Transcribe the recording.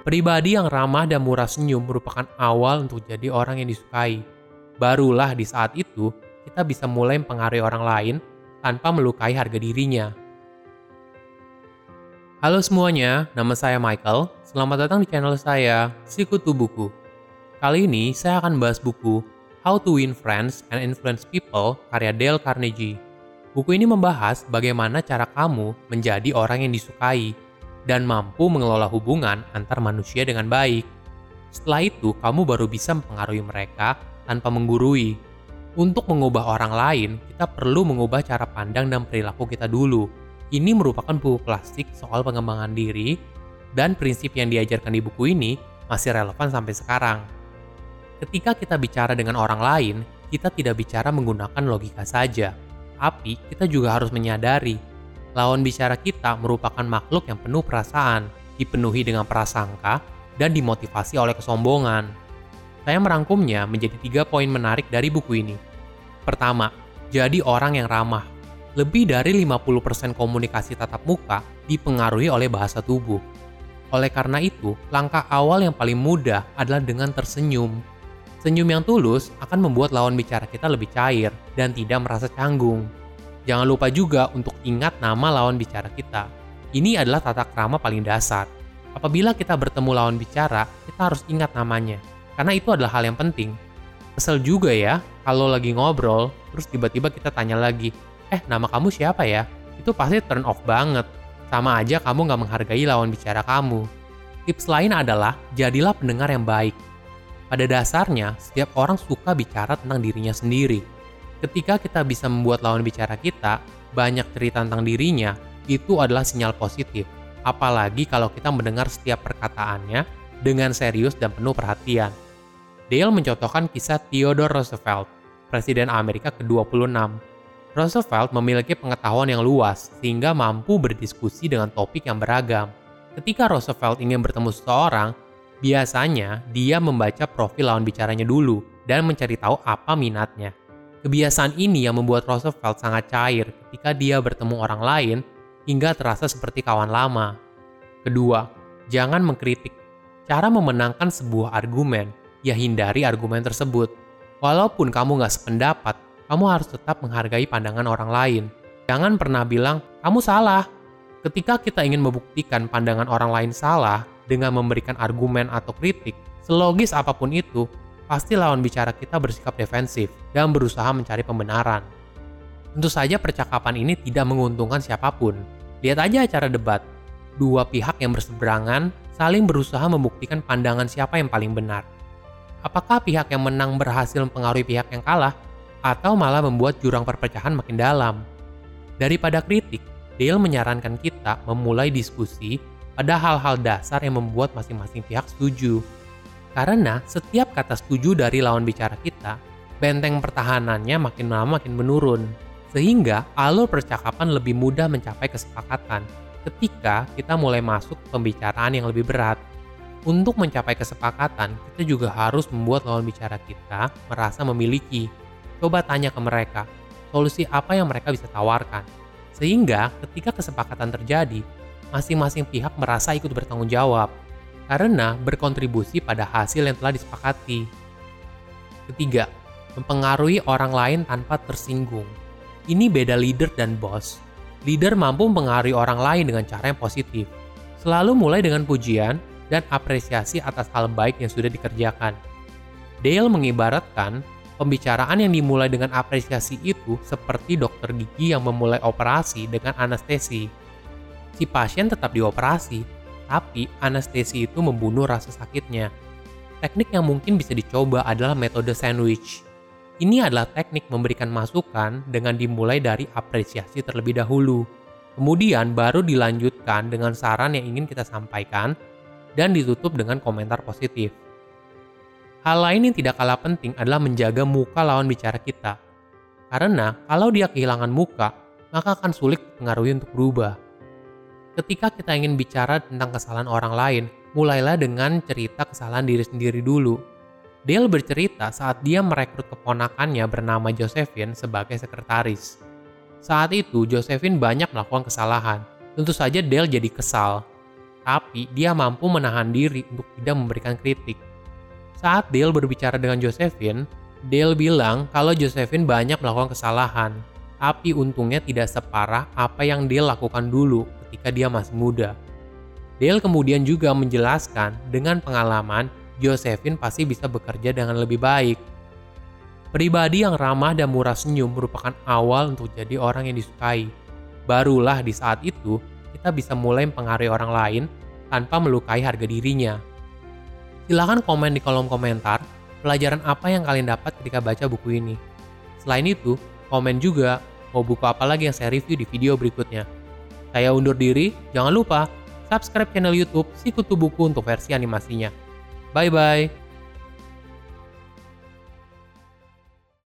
Pribadi yang ramah dan murah senyum merupakan awal untuk jadi orang yang disukai. Barulah di saat itu kita bisa mulai mempengaruhi orang lain tanpa melukai harga dirinya. Halo semuanya, nama saya Michael. Selamat datang di channel saya, Sikutu Buku. Kali ini saya akan bahas buku How to Win Friends and Influence People karya Dale Carnegie. Buku ini membahas bagaimana cara kamu menjadi orang yang disukai dan mampu mengelola hubungan antar manusia dengan baik. Setelah itu, kamu baru bisa mempengaruhi mereka tanpa menggurui. Untuk mengubah orang lain, kita perlu mengubah cara pandang dan perilaku kita dulu. Ini merupakan buku klasik soal pengembangan diri, dan prinsip yang diajarkan di buku ini masih relevan sampai sekarang. Ketika kita bicara dengan orang lain, kita tidak bicara menggunakan logika saja, tapi kita juga harus menyadari lawan bicara kita merupakan makhluk yang penuh perasaan, dipenuhi dengan prasangka, dan dimotivasi oleh kesombongan. Saya merangkumnya menjadi tiga poin menarik dari buku ini. Pertama, jadi orang yang ramah. Lebih dari 50% komunikasi tatap muka dipengaruhi oleh bahasa tubuh. Oleh karena itu, langkah awal yang paling mudah adalah dengan tersenyum. Senyum yang tulus akan membuat lawan bicara kita lebih cair dan tidak merasa canggung. Jangan lupa juga untuk ingat nama lawan bicara kita. Ini adalah tata krama paling dasar. Apabila kita bertemu lawan bicara, kita harus ingat namanya, karena itu adalah hal yang penting. Kesel juga ya, kalau lagi ngobrol, terus tiba-tiba kita tanya lagi, eh nama kamu siapa ya? Itu pasti turn off banget. Sama aja kamu nggak menghargai lawan bicara kamu. Tips lain adalah, jadilah pendengar yang baik. Pada dasarnya, setiap orang suka bicara tentang dirinya sendiri Ketika kita bisa membuat lawan bicara kita banyak cerita tentang dirinya, itu adalah sinyal positif. Apalagi kalau kita mendengar setiap perkataannya dengan serius dan penuh perhatian. Dale mencontohkan kisah Theodore Roosevelt, Presiden Amerika ke-26. Roosevelt memiliki pengetahuan yang luas sehingga mampu berdiskusi dengan topik yang beragam. Ketika Roosevelt ingin bertemu seseorang, biasanya dia membaca profil lawan bicaranya dulu dan mencari tahu apa minatnya. Kebiasaan ini yang membuat Roosevelt sangat cair ketika dia bertemu orang lain hingga terasa seperti kawan lama. Kedua, jangan mengkritik. Cara memenangkan sebuah argumen, ya hindari argumen tersebut. Walaupun kamu nggak sependapat, kamu harus tetap menghargai pandangan orang lain. Jangan pernah bilang, kamu salah. Ketika kita ingin membuktikan pandangan orang lain salah dengan memberikan argumen atau kritik, selogis apa pun itu, pasti lawan bicara kita bersikap defensif dan berusaha mencari pembenaran. Tentu saja percakapan ini tidak menguntungkan siapa pun. Lihat aja acara debat. Dua pihak yang berseberangan saling berusaha membuktikan pandangan siapa yang paling benar. Apakah pihak yang menang berhasil mempengaruhi pihak yang kalah, atau malah membuat jurang perpecahan makin dalam? Daripada kritik, Dale menyarankan kita memulai diskusi pada hal-hal dasar yang membuat masing-masing pihak setuju karena setiap kata setuju dari lawan bicara kita, benteng pertahanannya makin lama makin menurun. Sehingga alur percakapan lebih mudah mencapai kesepakatan ketika kita mulai masuk pembicaraan yang lebih berat. Untuk mencapai kesepakatan, kita juga harus membuat lawan bicara kita merasa memiliki. Coba tanya ke mereka, solusi apa yang mereka bisa tawarkan. Sehingga ketika kesepakatan terjadi, masing-masing pihak merasa ikut bertanggung jawab karena berkontribusi pada hasil yang telah disepakati. Ketiga, mempengaruhi orang lain tanpa tersinggung. Ini beda leader dan bos. Leader mampu mempengaruhi orang lain dengan cara yang positif. Selalu mulai dengan pujian dan apresiasi atas hal baik yang sudah dikerjakan. Dale mengibaratkan pembicaraan yang dimulai dengan apresiasi itu seperti dokter gigi yang memulai operasi dengan anestesi. Si pasien tetap dioperasi, tapi anestesi itu membunuh rasa sakitnya. Teknik yang mungkin bisa dicoba adalah metode sandwich. Ini adalah teknik memberikan masukan dengan dimulai dari apresiasi terlebih dahulu. Kemudian baru dilanjutkan dengan saran yang ingin kita sampaikan dan ditutup dengan komentar positif. Hal lain yang tidak kalah penting adalah menjaga muka lawan bicara kita. Karena kalau dia kehilangan muka, maka akan sulit mempengaruhi untuk berubah. Ketika kita ingin bicara tentang kesalahan orang lain, mulailah dengan cerita kesalahan diri sendiri dulu. Dale bercerita saat dia merekrut keponakannya bernama Josephine sebagai sekretaris. Saat itu, Josephine banyak melakukan kesalahan. Tentu saja Dale jadi kesal. tapi dia mampu menahan diri untuk tidak memberikan kritik. Saat Dale berbicara dengan Josephine, Dale bilang kalau Josephine banyak melakukan kesalahan, tapi untungnya tidak separah apa yang Dale lakukan dulu ketika dia masih muda. Dale kemudian juga menjelaskan dengan pengalaman Josephine pasti bisa bekerja dengan lebih baik. Pribadi yang ramah dan murah senyum merupakan awal untuk jadi orang yang disukai. Barulah di saat itu kita bisa mulai mempengaruhi orang lain tanpa melukai harga dirinya. Silahkan komen di kolom komentar pelajaran apa yang kalian dapat ketika baca buku ini. Selain itu, komen juga mau buku apa lagi yang saya review di video berikutnya. Saya undur diri, jangan lupa subscribe channel YouTube Sikutu Buku untuk versi animasinya. Bye bye.